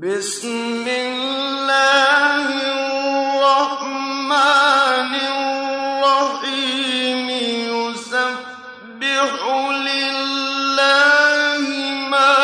بسم الله الرحمن الرحيم. يسبح لله ما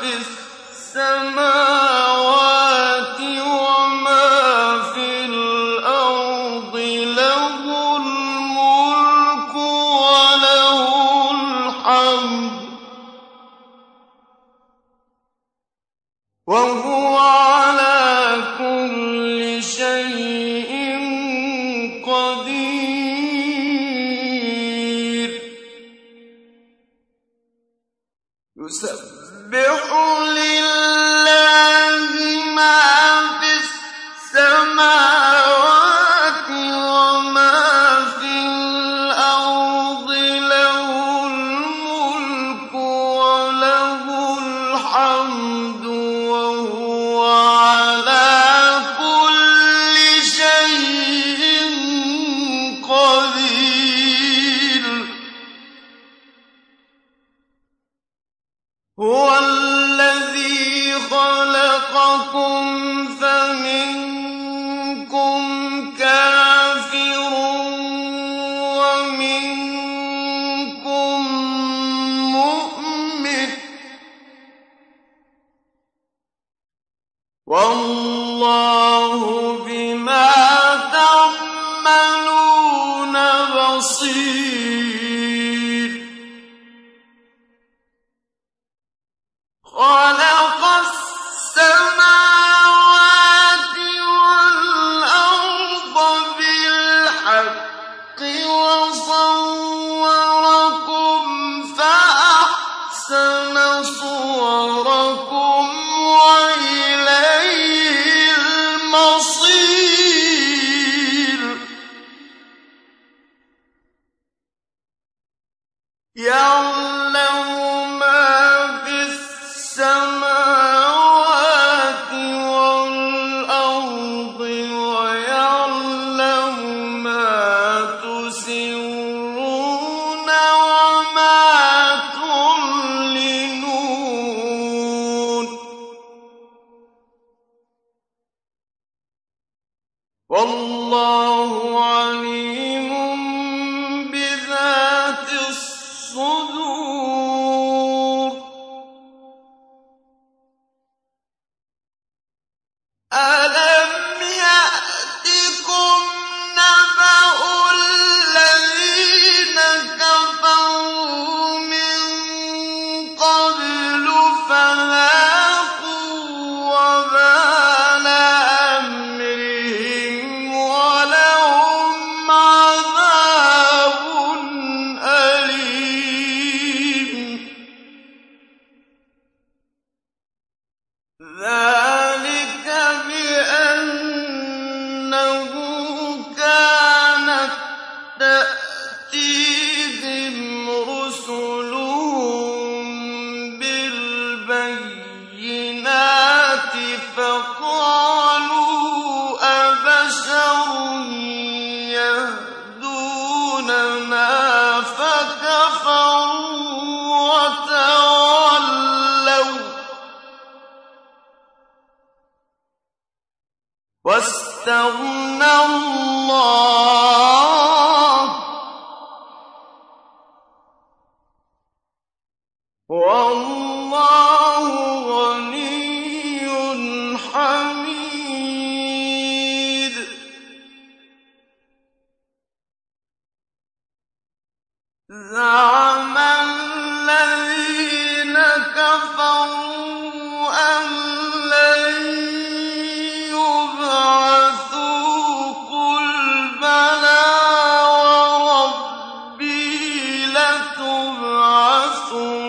في السماوات وما في الأرض. له الملك وله الحمد. وهو هو الذي خلقكم فمنكم كافر ومنكم مؤمن. والله بما تعملون بصير. تبعثون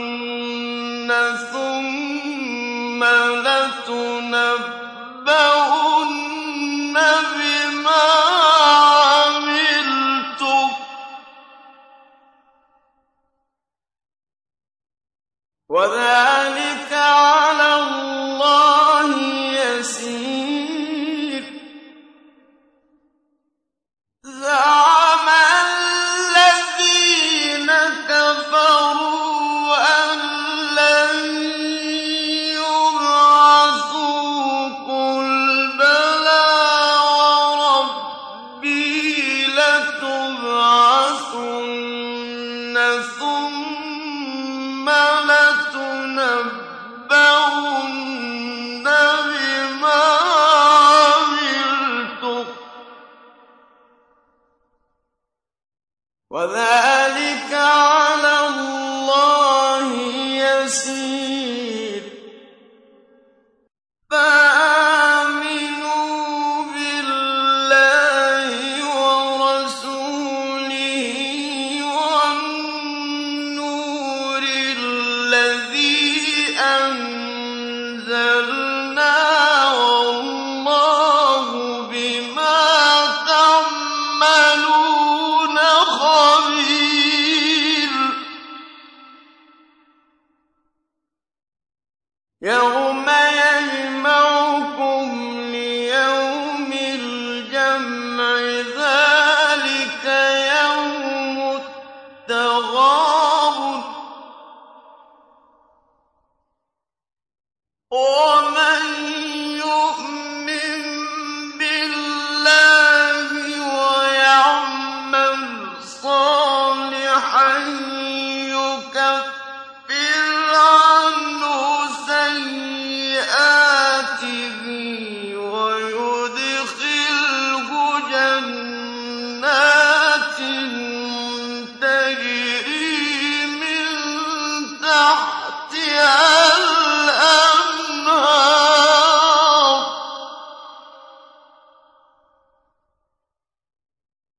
يوم يجمعكم ليوم الجمع ذلك يوم التغابن. ومن يؤمن بالله ويعمل صالحا يكفر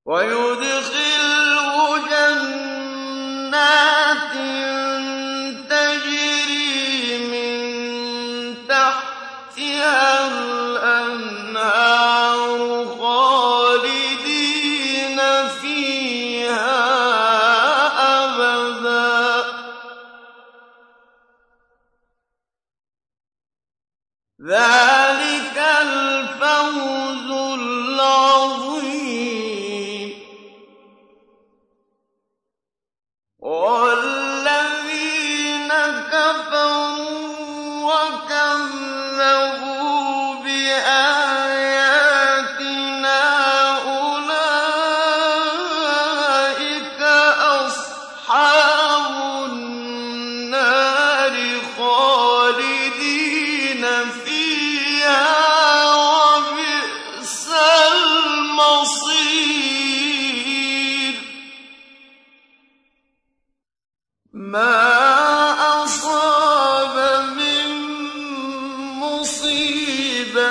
وَيُدْخِلْهُ جَنَّاتٍ تَجْرِي مِن تَحْتِهَا الْأَنْهَارُ خَالِدِينَ فِيهَا أَبَدًا ۚ. ذَٰلِكَ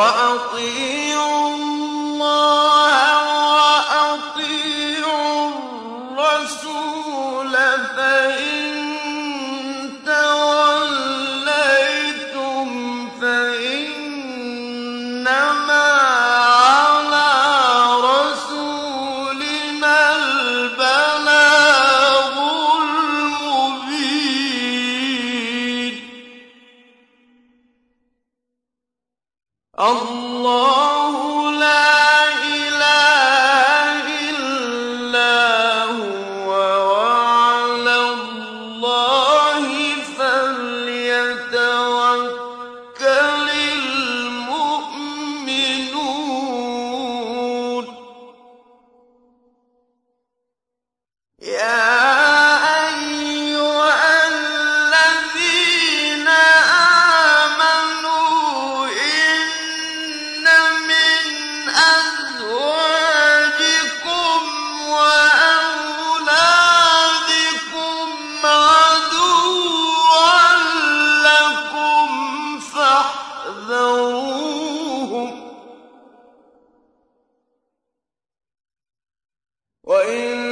وأطيعوا وإن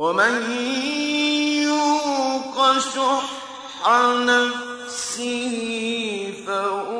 ومن يوق شح نفسه فهو